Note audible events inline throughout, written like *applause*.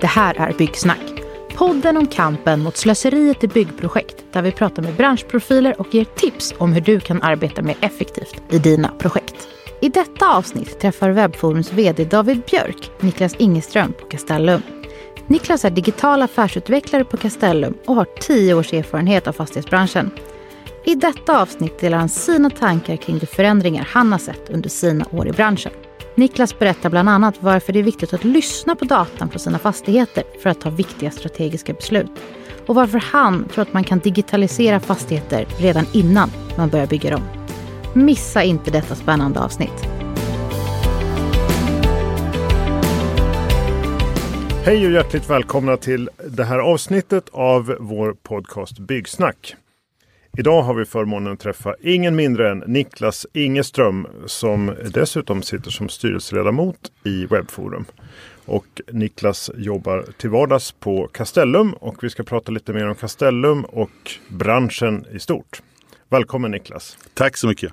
Det här är Byggsnack. Podden om kampen mot slöseriet i byggprojekt där vi pratar med branschprofiler och ger tips om hur du kan arbeta mer effektivt i dina projekt. I detta avsnitt träffar Webforums VD David Björk Niklas Ingeström på Castellum. Niklas är digital affärsutvecklare på Castellum och har tio års erfarenhet av fastighetsbranschen. I detta avsnitt delar han sina tankar kring de förändringar han har sett under sina år i branschen. Niklas berättar bland annat varför det är viktigt att lyssna på datan på sina fastigheter för att ta viktiga strategiska beslut. Och varför han tror att man kan digitalisera fastigheter redan innan man börjar bygga dem. Missa inte detta spännande avsnitt. Hej och hjärtligt välkomna till det här avsnittet av vår podcast Byggsnack. Idag har vi förmånen att träffa ingen mindre än Niklas Ingeström som dessutom sitter som styrelseledamot i Webbforum. Och Niklas jobbar till vardags på Castellum och vi ska prata lite mer om Castellum och branschen i stort. Välkommen Niklas! Tack så mycket!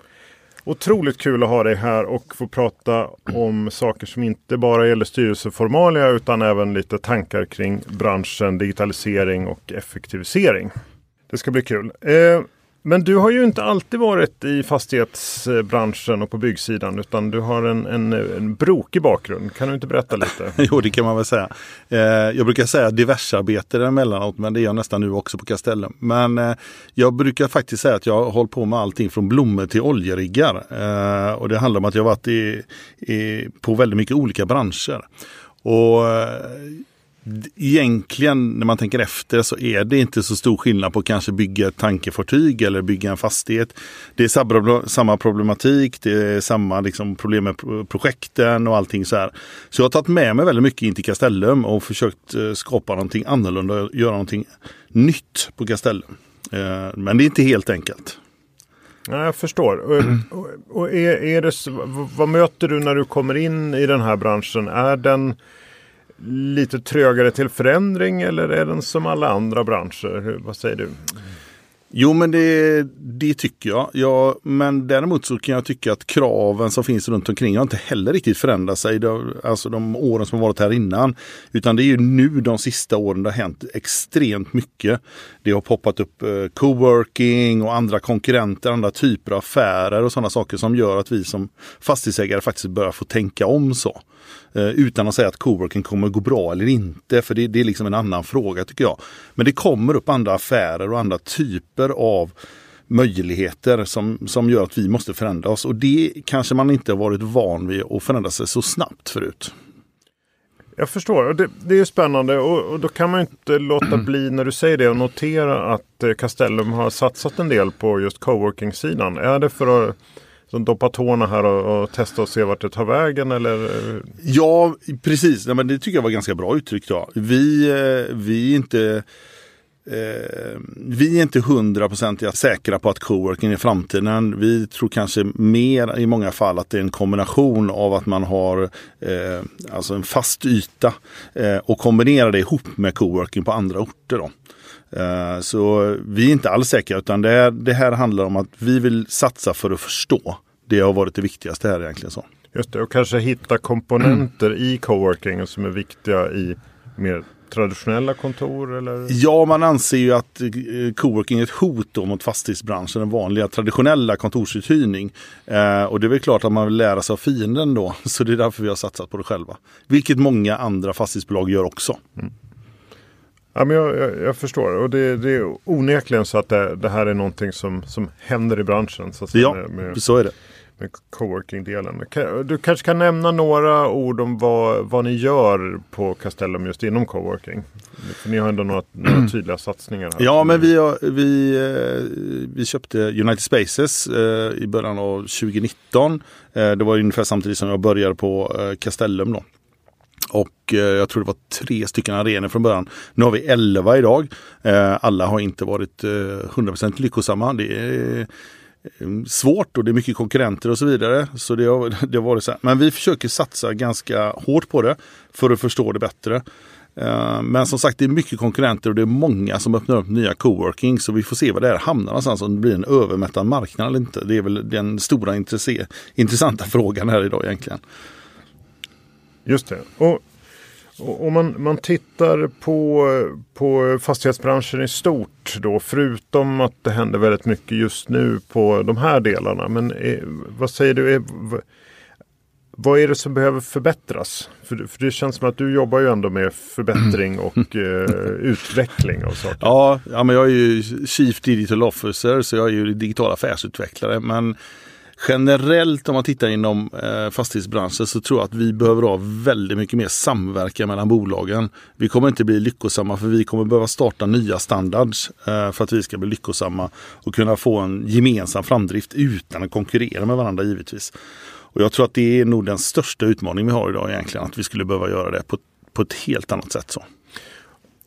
Otroligt kul att ha dig här och få prata om saker som inte bara gäller styrelseformalia utan även lite tankar kring branschen, digitalisering och effektivisering. Det ska bli kul. Eh, men du har ju inte alltid varit i fastighetsbranschen och på byggsidan utan du har en, en, en brokig bakgrund. Kan du inte berätta lite? *laughs* jo, det kan man väl säga. Eh, jag brukar säga diversarbetare emellanåt, men det är jag nästan nu också på Castellum. Men eh, jag brukar faktiskt säga att jag har hållit på med allting från blommor till oljeriggar. Eh, och det handlar om att jag har varit i, i, på väldigt mycket olika branscher. Och eh, egentligen när man tänker efter så är det inte så stor skillnad på att kanske bygga ett tankefartyg eller bygga en fastighet. Det är samma problematik, det är samma liksom problem med projekten och allting så här. Så jag har tagit med mig väldigt mycket in till Castellum och försökt eh, skapa någonting annorlunda och göra någonting nytt på Castellum. Eh, men det är inte helt enkelt. Ja, jag förstår. *clears throat* Och, och är, är det, vad möter du när du kommer in i den här branschen? Är den lite trögare till förändring eller är den som alla andra branscher? Hur, vad säger du? Jo, men det, det tycker jag. Ja, men däremot så kan jag tycka att kraven som finns runt omkring har inte heller riktigt förändrat sig. Alltså de åren som har varit här innan. Utan det är ju nu de sista åren det har hänt extremt mycket. Det har poppat upp eh, coworking och andra konkurrenter, andra typer av affärer och sådana saker som gör att vi som fastighetsägare faktiskt börjar få tänka om så. Eh, utan att säga att coworking kommer gå bra eller inte, för det, det är liksom en annan fråga tycker jag. Men det kommer upp andra affärer och andra typer av möjligheter som, som gör att vi måste förändra oss. Och det kanske man inte har varit van vid att förändra sig så snabbt förut. Jag förstår. Det, det är spännande och, och, då kan man inte låta bli när du säger det och notera att eh, Castellum har satsat en del på just coworking-sidan. Är det för att som doppa tårna här och, och, testa och se vart det tar vägen? Eller? Ja, precis. Ja, men det tycker jag var ganska bra uttryckt. Ja. Vi, eh, vi är inte eh, vi är inte hundraprocentigt säkra på att coworking är framtiden. Vi tror kanske mer i många fall att det är en kombination av att man har eh, alltså en fast yta eh, och kombinerar det ihop med coworking på andra orter. Då. Eh, så vi är inte alls säkra utan det här, det här handlar om att vi vill satsa för att förstå. Det har varit det viktigaste här egentligen. Så. Just det, och kanske hitta komponenter i coworking som är viktiga i mer traditionella kontor? Eller? Ja, man anser ju att eh, coworking är ett hot då mot fastighetsbranschen, den vanliga traditionella kontorsuthyrning. Eh, och det är väl klart att man vill lära sig av fienden då, *laughs* så det är därför vi har satsat på det själva. Vilket många andra fastighetsbolag gör också. Mm. Ja, men jag, jag, jag, förstår och det, det, är onekligen så att det, det, här är någonting som, som händer i branschen. Så ja, med, med, så är det. Med coworking-delen. Du kanske kan nämna några ord om vad, vad ni gör på Castellum just inom coworking? För ni har ändå några, några *clears throat* tydliga satsningar. Här. Ja, men vi, har, vi, eh, vi köpte United Spaces eh, i början av 2019. Eh, det var ungefär samtidigt som jag började på Castellum. Då. Och eh, jag tror det var tre stycken arenor från början. Nu har vi elva idag. Eh, alla har inte varit eh, 100% lyckosamma. Det är svårt och det är mycket konkurrenter och så vidare. Så det har, *laughs* det har varit så här. Men vi försöker satsa ganska hårt på det för att förstå det bättre. Men som sagt, det är mycket konkurrenter och det är många som öppnar upp nya coworking. Så vi får se vad det här hamnar någonstans. Om det blir en övermättad marknad eller inte. Det är väl den stora intressanta frågan här idag egentligen. Just det. Och Om man, man tittar på, på fastighetsbranschen i stort då, förutom att det händer väldigt mycket just nu på de här delarna. Men är, vad säger du, är, vad är det som behöver förbättras? För, för det känns som att du jobbar ju ändå med förbättring *clears throat* och eh, utveckling av saker. Ja, ja, men jag är ju Chief Digital Officer så jag är ju digital affärsutvecklare. Men generellt om man tittar inom eh, fastighetsbranschen så tror jag att vi behöver ha väldigt mycket mer samverkan mellan bolagen. Vi kommer inte bli lyckosamma för vi kommer behöva starta nya standards eh, för att vi ska bli lyckosamma och kunna få en gemensam framdrift utan att konkurrera med varandra givetvis. Och jag tror att det är nog den största utmaningen vi har idag egentligen, att vi skulle behöva göra det på, på ett helt annat sätt. så.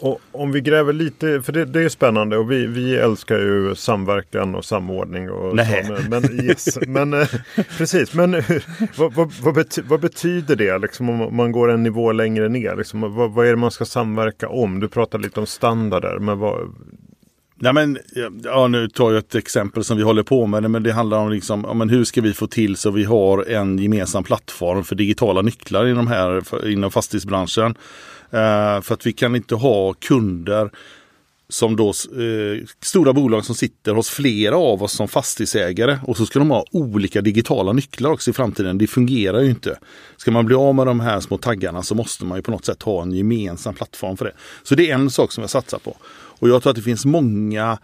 Och om vi gräver lite, för det, det är spännande och vi, vi älskar ju samverkan och samordning. Och Nej. Så, men, yes, men eh, precis, men vad, vad, vad, bety, vad, betyder det liksom, om man går en nivå längre ner? Liksom, vad, vad är det man ska samverka om? Du pratar lite om standarder, men vad, Ja, men, ja, nu tar jag ett exempel som vi håller på med, men det handlar om liksom, ja, men hur ska vi få till så vi har en gemensam plattform för digitala nycklar inom, här, inom fastighetsbranschen. Eh, för att vi kan inte ha kunder som då eh, stora bolag som sitter hos flera av oss som fastighetsägare och så ska de ha olika digitala nycklar också i framtiden. Det fungerar ju inte. Ska man bli av med de här små taggarna så måste man ju på något sätt ha en gemensam plattform för det. Så det är en sak som jag satsar på. Och jag tror att det finns många,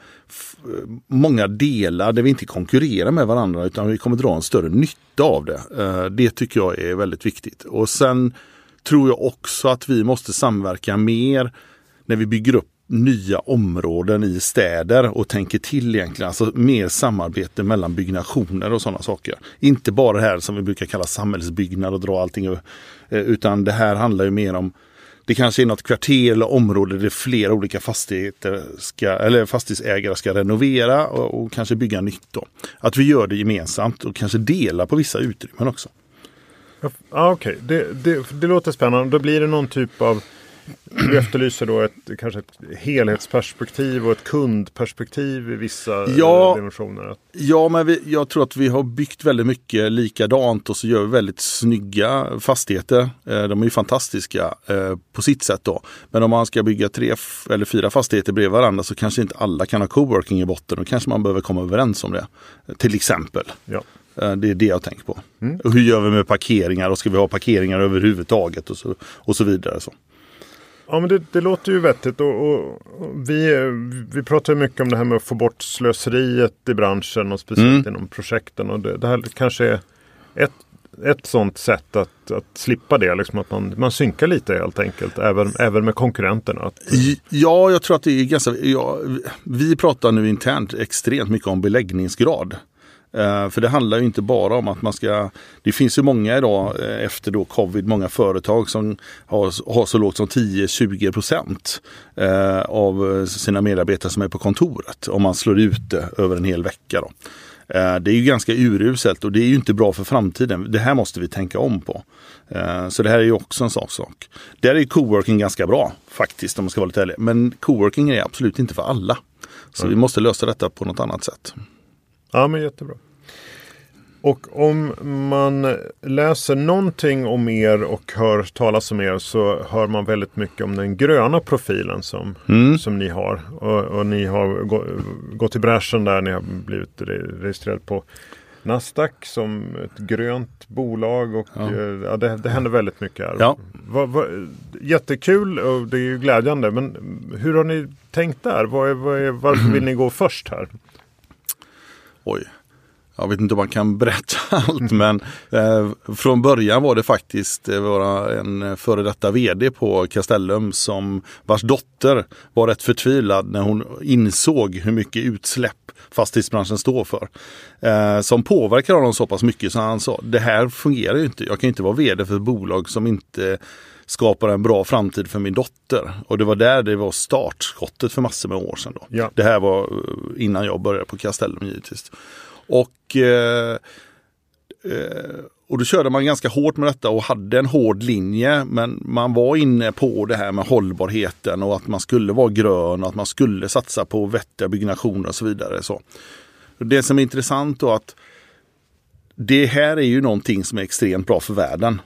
eh, många delar där vi inte konkurrerar med varandra utan vi kommer dra en större nytta av det. Eh, det tycker jag är väldigt viktigt. Och sen tror jag också att vi måste samverka mer när vi bygger upp nya områden i städer och tänker till egentligen. Alltså mer samarbete mellan byggnationer och sådana saker. Inte bara det här som vi brukar kalla samhällsbyggnad och dra allting eh, utan det här handlar ju mer om det kanske är något kvarter eller område där flera olika fastigheter ska, eller fastighetsägare ska renovera och, och kanske bygga nytt. Då. Att vi gör det gemensamt och kanske dela på vissa utrymmen också. Ja, Okej, okay. det, det, det låter spännande. Då blir det någon typ av du efterlyser då ett, kanske ett helhetsperspektiv och ett kundperspektiv i vissa ja, dimensioner. Ja, men vi, jag tror att vi har byggt väldigt mycket likadant och så gör vi väldigt snygga fastigheter. Eh, de är ju fantastiska eh, på sitt sätt då. Men om man ska bygga tre eller fyra fastigheter bredvid varandra så kanske inte alla kan ha coworking i botten. Då kanske man behöver komma överens om det. Till exempel. Ja. Eh, det är det jag tänker på. Mm. Och hur gör vi med parkeringar och ska vi ha parkeringar överhuvudtaget och så, och så vidare. Så. Ja men det, det, låter ju vettigt och, och, och, vi, vi pratar mycket om det här med att få bort slöseriet i branschen och speciellt mm. inom projekten. Och det, det, här kanske är ett, ett sånt sätt att, att slippa det. Liksom att man, man synkar lite helt enkelt. Även, även med konkurrenterna. Att, ja, jag tror att det är ganska... Ja, vi pratar nu internt extremt mycket om beläggningsgrad. Uh, för det handlar ju inte bara om att man ska... Det finns ju många idag uh, efter då covid, många företag som har, har så lågt som 10-20 procent uh, av sina medarbetare som är på kontoret. Om man slår ut det över en hel vecka. Då. Det är ju ganska uruselt och det är ju inte bra för framtiden. Det här måste vi tänka om på. Så det här är ju också en sån sak. Där är coworking ganska bra faktiskt om man ska vara lite ärlig. Men coworking är absolut inte för alla. Så mm. vi måste lösa detta på något annat sätt. Ja men jättebra. Och om man läser någonting om er och hör talas om er så hör man väldigt mycket om den gröna profilen som, mm. som ni har. Och, och ni har gå, gått i bräschen där, ni har blivit registrerad på Nasdaq som ett grönt bolag och ja. Eh, ja det, det händer väldigt mycket här. Ja. Va, va, jättekul och det är ju glädjande men hur har ni tänkt där? Vad är, vad är, varför vill ni gå först här? Oj, jag vet inte om man kan *laughs* berätta allt men eh, från början var det faktiskt eh, en eh, före detta vd på Castellum som vars dotter var rätt förtvivlad när hon insåg hur mycket utsläpp fastighetsbranschen står för. Eh, som påverkar honom så pass mycket så han sa det här fungerar ju inte. Jag kan inte vara vd för ett bolag som inte skapar en bra framtid för min dotter. Och det var där det var startskottet för massor med år sedan. Då. Ja. Det här var eh, innan jag började på Castellum givetvis. Och, eh, eh, och då körde man ganska hårt med detta och hade en hård linje. Men man var inne på det här med hållbarheten och att man skulle vara grön och att man skulle satsa på vettiga byggnationer och så vidare. Så. Det som är intressant då att det här är ju någonting som är extremt bra för världen.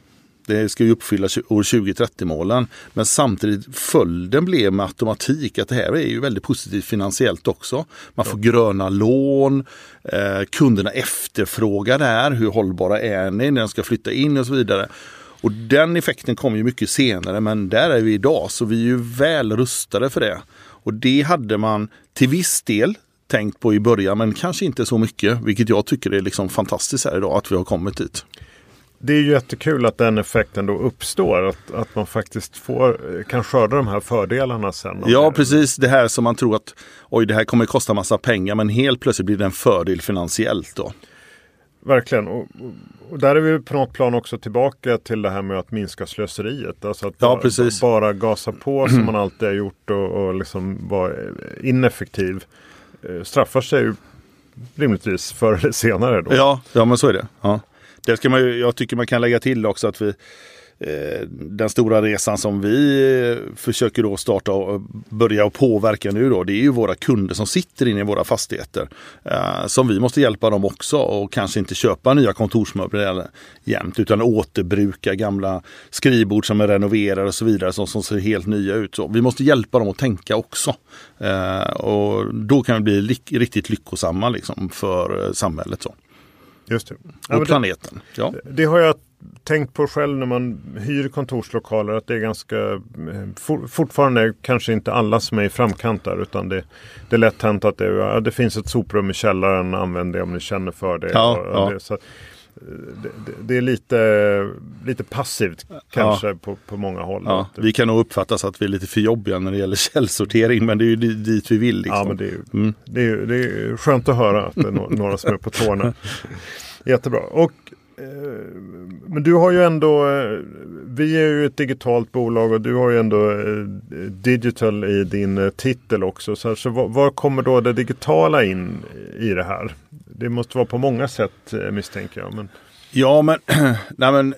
Det ska ju uppfylla år 2030-målen. Men samtidigt följden blev med automatik att det här är ju väldigt positivt finansiellt också. Man får gröna lån, eh, kunderna efterfrågar det här, hur hållbara är ni när de ska flytta in och så vidare. Och den effekten kommer ju mycket senare men där är vi idag så vi är ju väl rustade för det. Och det hade man till viss del tänkt på i början men kanske inte så mycket. Vilket jag tycker är liksom fantastiskt här idag att vi har kommit dit. Det är ju jättekul att den effekten då uppstår. Att, att man faktiskt får, kan skörda de här fördelarna sen. Ja precis, det här som man tror att oj det här kommer kosta massa pengar men helt plötsligt blir det en fördel finansiellt då. Verkligen. Och, och, där är vi på något plan också tillbaka till det här med att minska slöseriet. Alltså att bara, bara gasa på som *clears throat* man alltid har gjort och, och liksom vara ineffektiv. Eh, straffar sig ju rimligtvis förr eller senare. Då. Ja, ja men så är det. Ja. Det ska man ju, jag tycker man kan lägga till också att vi Eh, den stora resan som vi eh, försöker då starta och börja och påverka nu då, det är ju våra kunder som sitter inne i våra fastigheter. Eh, som vi måste hjälpa dem också och kanske inte köpa nya kontorsmöbler jämt utan återbruka gamla skrivbord som är renoverade och så vidare som, som ser helt nya ut. Så vi måste hjälpa dem att tänka också. Eh, och då kan vi bli riktigt lyckosamma liksom för eh, samhället. Så. Just det. Och planeten. Ja. Det, har jag tänkt på själv när man hyr kontorslokaler att det är ganska for, fortfarande kanske inte alla som är i framkant där utan det, det är lätt hänt att det, ja, det finns ett soprum i källaren, använd det om ni känner för det. Ja, och, ja. det så, det, det, är lite, lite passivt kanske ja. på, på många håll. Ja. Vi kan nog uppfattas att vi är lite för jobbiga när det gäller *laughs* källsortering men det är ju dit vi vill. Liksom. Ja, men det, är, mm. det, är, det är skönt att höra att det är *laughs* några som är på tårna. Jättebra. Och Eh, men du har ju ändå, eh, vi är ju ett digitalt bolag och du har ju ändå eh, digital i din titel också. Så, så var, var, kommer då det digitala in i det här? Det måste vara på många sätt eh, misstänker jag. Men... Ja, men, *clears throat* nej, men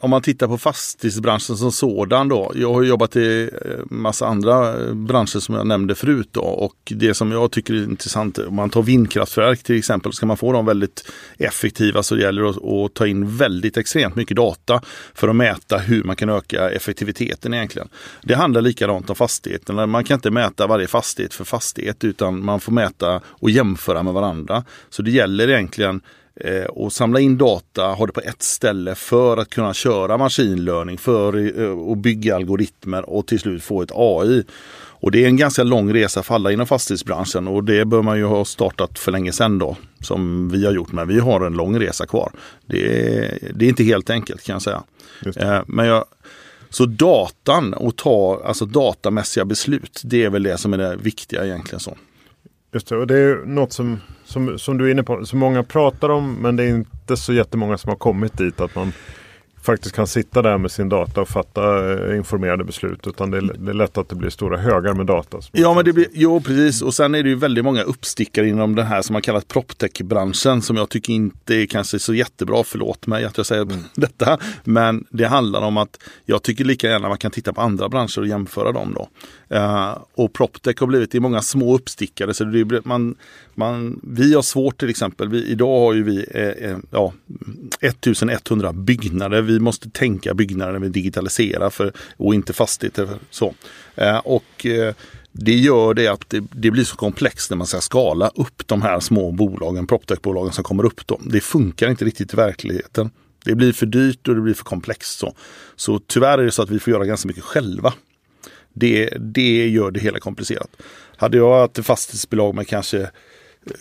om man tittar på fastighetsbranschen som sådan då. Jag har jobbat i eh, massa andra eh, branscher som jag nämnde förut då. Och det som jag tycker är intressant, om man tar vindkraftverk till exempel, ska man få dem väldigt effektiva så det gäller att, att ta in väldigt extremt mycket data för att mäta hur man kan öka effektiviteten egentligen. Det handlar likadant om fastigheterna. Man kan inte mäta varje fastighet för fastighet utan man får mäta och jämföra med varandra. Så det gäller egentligen och samla in data, ha det på ett ställe för att kunna köra maskinlärning, för eh, att bygga algoritmer och till slut få ett AI. Och det är en ganska lång resa för alla inom fastighetsbranschen och det bör man ju ha startat för länge sedan då. Som vi har gjort, men vi har en lång resa kvar. Det är, det är inte helt enkelt kan jag säga. Eh, men jag, så datan och ta alltså datamässiga beslut, det är väl det som är det viktiga egentligen. så. Just det, och det är något som, som, som du är inne på, som många pratar om men det är inte så jättemånga som har kommit dit att man faktiskt kan sitta där med sin data och fatta eh, informerade beslut. Utan det är, det är lätt att det blir stora högar med data. Ja, men det blir, jo, precis. Och sen är det ju väldigt många uppstickare inom den här som man kallar proptech-branschen som jag tycker inte är kanske så jättebra. Förlåt mig att jag säger mm. *laughs* detta. Men det handlar om att jag tycker lika gärna man kan titta på andra branscher och jämföra dem då. Uh, och proptech har blivit, det är många små uppstickare. Så det man, man, vi har svårt till exempel, vi, idag har ju vi eh, eh, ja, 1100 byggnader. Vi måste tänka byggnader när vi digitaliserar för, och inte fastigheter. Så. Eh, och eh, det gör det att det, det, blir så komplext när man ska skala upp de här små bolagen, proptech-bolagen som kommer upp. Dem. Det funkar inte riktigt i verkligheten. Det blir för dyrt och det blir för komplext. Så, så tyvärr är det så att vi får göra ganska mycket själva. Det, det gör det hela komplicerat. Hade jag ett fastighetsbolag med kanske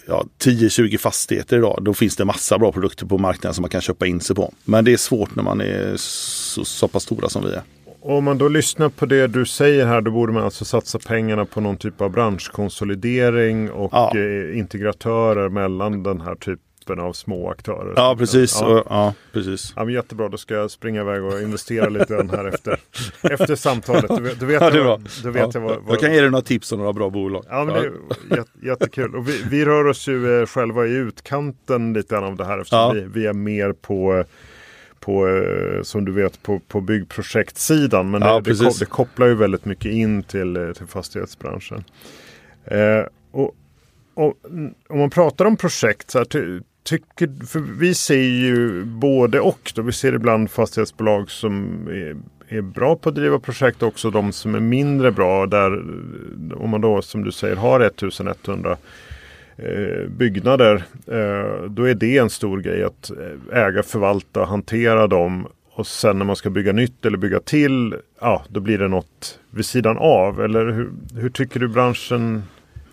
ja, 10-20 fastigheter idag, då finns det massa bra produkter på marknaden som man kan köpa in sig på. Men det är svårt när man är så, så pass stora som vi är. Om man då lyssnar på det du säger här, då borde man alltså satsa pengarna på någon typ av branschkonsolidering och ja. Eh, integratörer mellan den här typen typen av små aktörer. Ja, precis. Ja. ja, precis. Ja, men jättebra, då ska jag springa iväg och investera lite grann här efter, *laughs* efter samtalet. Du vet, du vet, ja, det. Du vet ja. jag, vad... jag kan ge dig några tips om några bra bolag. Ja, men det är jätte, jättekul. Och vi, vi rör oss ju eh, själva i utkanten lite grann av det här eftersom vi, vi är mer på på, eh, som du vet, på, på byggprojektsidan. Men ja, det, det, kopplar ju väldigt mycket in till, eh, till fastighetsbranschen. Eh, och, och, om man pratar om projekt, så här, ty, tycker, för vi ser ju både och. Då. Vi ser ibland fastighetsbolag som är, är bra på att driva projekt också de som är mindre bra. Där om man då som du säger har 1100 eh, byggnader. Eh, då är det en stor grej att eh, äga, förvalta, hantera dem. Och sen när man ska bygga nytt eller bygga till, ja då blir det något vid sidan av. Eller hur, hur tycker du branschen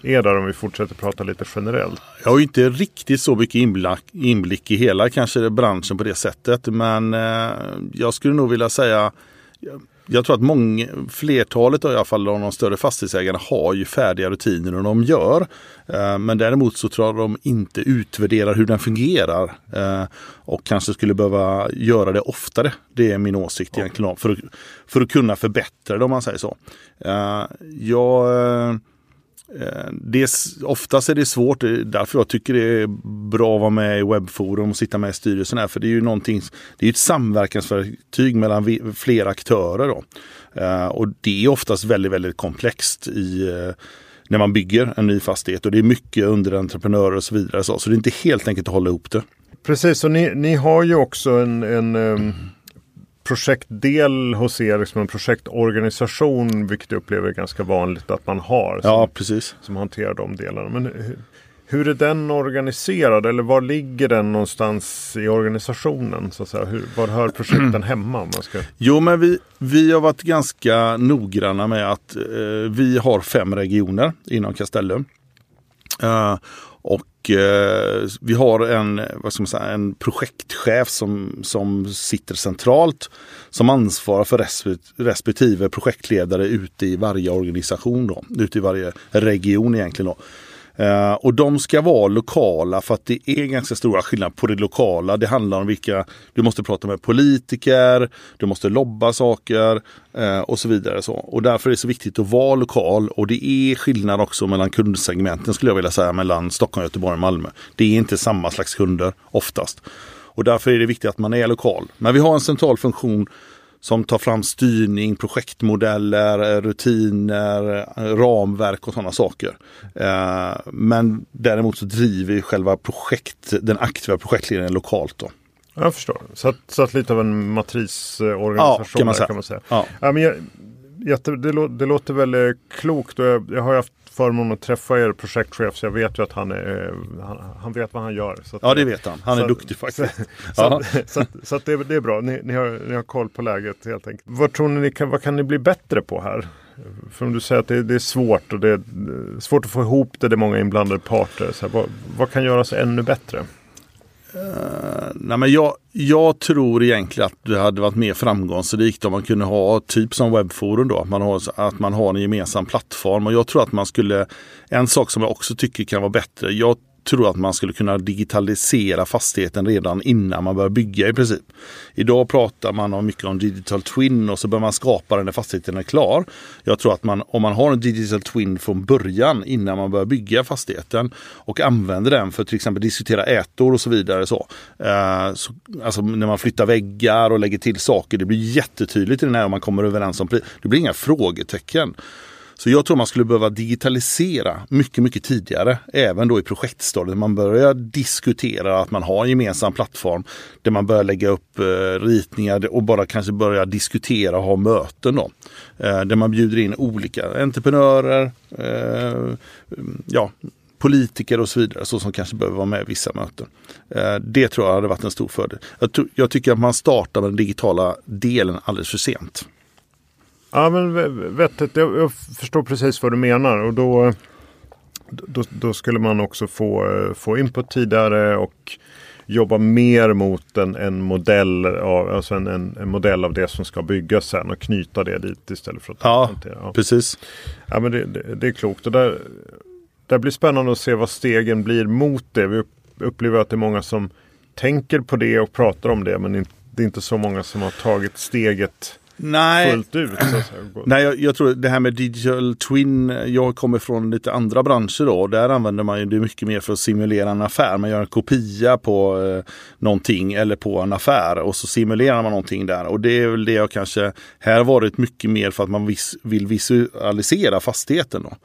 är där om vi fortsätter prata lite generellt? Jag har inte riktigt så mycket inblick, inblick i hela kanske branschen på det sättet. Men eh, jag skulle nog vilja säga jag tror att många, flertalet i alla fall av de större fastighetsägarna har ju färdiga rutiner och de gör. Eh, men däremot så tror jag de inte utvärderar hur den fungerar. Eh, och kanske skulle behöva göra det oftare. Det är min åsikt egentligen. För, för att kunna förbättra det om man säger så. Eh, jag Eh, Eh, det är, oftast är det svårt, därför jag tycker det är bra att vara med i webbforum och sitta med i styrelsen här. För det är ju någonting, det är ett samverkansverktyg mellan flera aktörer. Då. Eh, och det är oftast väldigt, väldigt komplext i eh, när man bygger en ny fastighet och det är mycket underentreprenörer och så vidare. Så, så det är inte helt enkelt att hålla ihop det. Precis, och ni, ni har ju också en, en um projektdel hos er, liksom en projektorganisation, vilket jag upplever är ganska vanligt att man har. Som, ja, precis. Som hanterar de delarna. Men hur, hur är den organiserad eller var ligger den någonstans i organisationen? Så att säga? Hur, var hör projekten *clears throat* hemma? man ska... Jo, men vi, vi har varit ganska noggranna med att eh, vi har fem regioner inom Castellum. Uh, och eh, vi har en, vad ska man säga, en projektchef som, som sitter centralt som ansvarar för respektive projektledare ute i varje organisation, då, ute i varje region egentligen. Då. Eh, och de ska vara lokala för att det är ganska stora skillnader på det lokala. Det handlar om vilka, du måste prata med politiker, du måste lobba saker eh, och så vidare. Så. Och därför är det så viktigt att vara lokal och det är skillnad också mellan kundsegmenten skulle jag vilja säga mellan Stockholm, Göteborg och Malmö. Det är inte samma slags kunder oftast. Och därför är det viktigt att man är lokal. Men vi har en central funktion som tar fram styrning, projektmodeller, rutiner, ramverk och sådana saker. Eh, men däremot så driver vi själva projekt, den aktiva projektledningen lokalt. Då. Jag förstår. Så att, så att lite av en matrisorganisation ja, kan man säga. Kan man säga. Ja. Ja, men jag, jätte, det, det låter väldigt klokt. Och jag, jag har haft förmånen att träffa er projektchef så jag vet ju att han, är, han, han vet vad han gör. Så ja det vet han, han är så, duktig faktiskt. Så, *laughs* så, så, det, det, är bra, ni, ni, har, ni har koll på läget helt enkelt. Vad tror ni, kan, vad kan ni bli bättre på här? För om du säger att det, det är svårt och det är svårt att få ihop det, det är många inblandade parter. Så här, vad, vad kan göras ännu bättre? Uh, nej men jag, jag tror egentligen att det hade varit mer framgångsrikt om man kunde ha typ som webbforum då. Man har, att man har en gemensam plattform och jag tror att man skulle, en sak som jag också tycker kan vara bättre. Jag tror att man skulle kunna digitalisera fastigheten redan innan man börjar bygga i princip. Idag pratar man om mycket om digital twin och så bör man skapa den när fastigheten är klar. Jag tror att man, om man har en digital twin från början innan man börjar bygga fastigheten och använder den för att till exempel diskutera ätor och så vidare. Så, eh, så, alltså när man flyttar väggar och lägger till saker. Det blir jättetydligt i den här om man kommer överens om pris. Det blir inga frågetecken. Så jag tror man skulle behöva digitalisera mycket, mycket tidigare. Även då i projektstadiet. Man börjar diskutera att man har en gemensam plattform. Där man börjar lägga upp eh, ritningar och bara kanske börja diskutera och ha möten. Då. Eh, där man bjuder in olika entreprenörer, eh, ja, politiker och så vidare. Så som kanske behöver vara med i vissa möten. Det tror jag hade varit en stor fördel. Jag, jag tycker att man startar med den digitala delen alldeles för sent. Ja men vettigt. Jag, jag förstår precis vad du menar. Och då, då, då, skulle man också få, få input tidigare och jobba mer mot en, en modell av, alltså en, en, en, modell av det som ska byggas sen och knyta det dit istället för att ja, ja. precis. Ja, men det, det, det, är klokt. Och där, där blir spännande att se vad stegen blir mot det. Vi upplever att det är många som tänker på det och pratar om det men det är inte så många som har tagit steget Nej. fullt ut. Nej, jag, jag, tror det här med digital twin. Jag kommer från lite andra branscher då. Där använder man ju det mycket mer för att simulera en affär. Man gör en kopia på eh, någonting eller på en affär och så simulerar man någonting där. Och det är väl det jag kanske här varit mycket mer för att man vis, vill visualisera fastigheten. Då.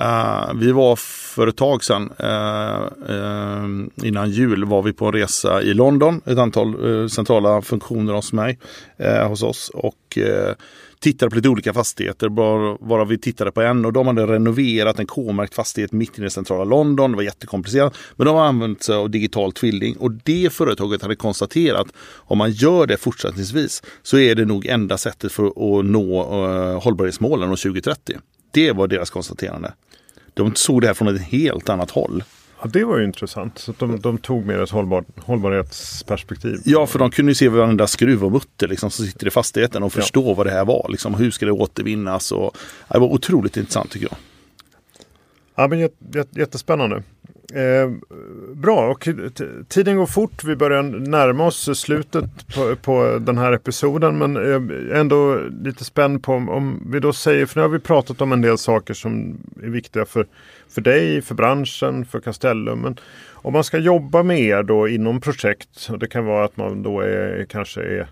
Uh, vi var för ett tag sedan, uh, uh, innan jul, var vi på en resa i London. Ett antal centrala funktioner hos mig, hos oss. Och tittade på lite olika fastigheter, bara, bara vi tittade på en och de hade renoverat en K-märkt fastighet mitt i det centrala London. Det var jättekomplicerat. Men de har använt sig av digital tvilling och det företaget hade konstaterat om man gör det fortsättningsvis så är det nog enda sättet för att nå uh, hållbarhetsmålen år 2030. Det var deras konstaterande. De såg det här från ett helt annat håll. Ja, det var ju intressant. Så de, de tog mer ett hållbar, hållbarhetsperspektiv. Ja, för de kunde ju se varenda skruv och mutter liksom, som sitter i fastigheten och förstå ja. vad det här var. Liksom, hur ska det återvinnas? Och, det var otroligt intressant tycker jag. Ja, men jättespännande. Eh, bra, och tiden går fort. Vi börjar närma oss slutet på, på den här episoden. Men jag är ändå lite spänd på om, om, vi då säger, för nu har vi pratat om en del saker som är viktiga för, för dig, för branschen, för Castellum. Men om man ska jobba med er då inom projekt, och det kan vara att man då är, kanske är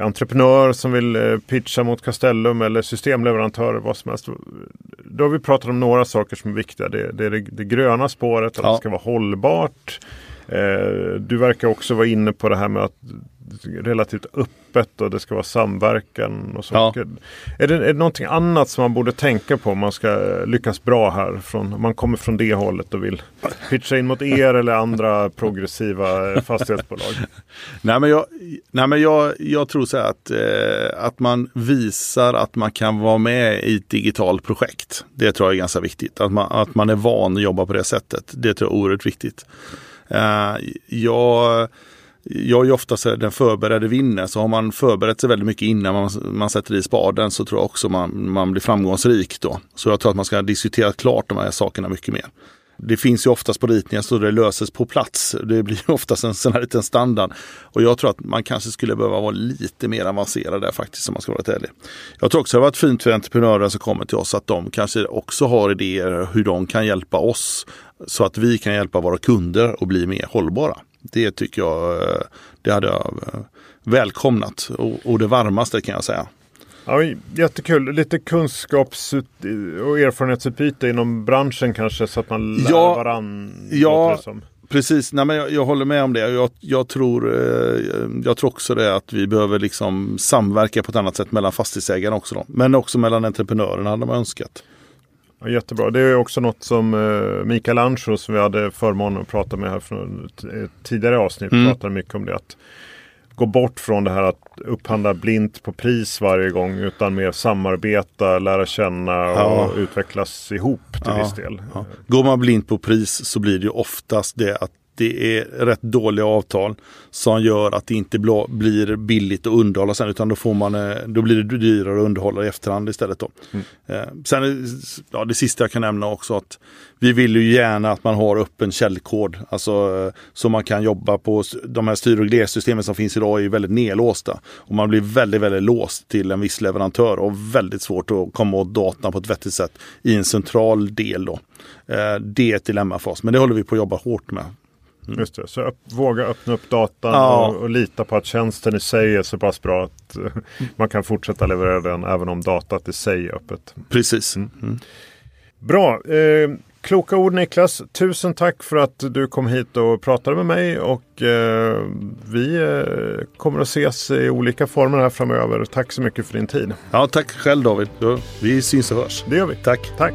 entreprenör som vill eh, pitcha mot Castellum eller systemleverantörer, vad som helst. Då har vi pratat om några saker som är viktiga. Det, det är det, det gröna spåret, att ja. det ska vara hållbart. Eh, du verkar också vara inne på det här med att relativt öppet och det ska vara samverkan och så. Ja. Är, det, är det någonting annat som man borde tänka på om man ska lyckas bra här? Från, om man kommer från det hållet och vill pitcha in mot er eller andra progressiva fastighetsbolag? *laughs* nej men jag, nej men jag, jag tror så här att, eh, att man visar att man kan vara med i ett digitalt projekt. Det tror jag är ganska viktigt. Att man, att man är van att jobba på det sättet. Det tror jag är oerhört viktigt. Eh, jag jag är ju oftast den förberedde vinner. Så har man förberett sig väldigt mycket innan man, man sätter i spaden så tror jag också man, man blir framgångsrik då. Så jag tror att man ska diskutera klart de här sakerna mycket mer. Det finns ju oftast på ritningar så det löses på plats. Det blir ju oftast en sån här liten standard. Och jag tror att man kanske skulle behöva vara lite mer avancerad där faktiskt om man ska vara ärlig. Jag tror också det har varit fint för entreprenörer som kommer till oss att de kanske också har idéer hur de kan hjälpa oss så att vi kan hjälpa våra kunder att bli mer hållbara. Det tycker jag, eh, det hade jag eh, välkomnat och, det varmaste kan jag säga. Ja, jättekul. Lite kunskaps och erfarenhetsutbyte inom branschen kanske så att man lär ja, varandra. Ja, precis. Nej, men jag, jag, håller med om det. Jag, jag, tror, eh, jag tror också det att vi behöver liksom samverka på ett annat sätt mellan fastighetsägarna också. Då. Men också mellan entreprenörerna hade man önskat. Ja, jättebra. Det är också något som eh, Mikael Ancho som vi hade förmånen att prata med här från tidigare avsnitt mm. pratade mycket om det. Att gå bort från det här att upphandla blint på pris varje gång utan mer samarbeta, lära känna och ja. utvecklas ihop till ja. viss del. Ja. Går man blint på pris så blir det oftast det att det är rätt dåliga avtal som gör att det inte blir billigt att underhålla sen utan då, får man, eh, då blir det dyrare att underhålla i efterhand istället. Då. Mm. Eh, sen, ja, det sista jag kan nämna också att vi vill ju gärna att man har öppen källkod. Alltså eh, så man kan jobba på de här styr och reglersystemen som finns idag är väldigt nedlåsta. Och man blir väldigt, väldigt låst till en viss leverantör och väldigt svårt att komma åt datan på ett vettigt sätt i en central del. Då. Det är ett dilemma för oss, men det håller vi på att jobba hårt med. Mm. Just det, så upp, våga öppna upp datan ja. och, och, lita på att tjänsten i sig är så pass bra att uh, man kan fortsätta leverera den även om datat i sig är öppet. Precis. Mm. Bra. Eh, kloka ord Niklas. Tusen tack för att du kom hit och pratade med mig och eh, vi eh, kommer att ses i olika former här framöver. Tack så mycket för din tid. Ja, tack själv David. Vi syns och hörs. Det gör vi. Tack. Tack.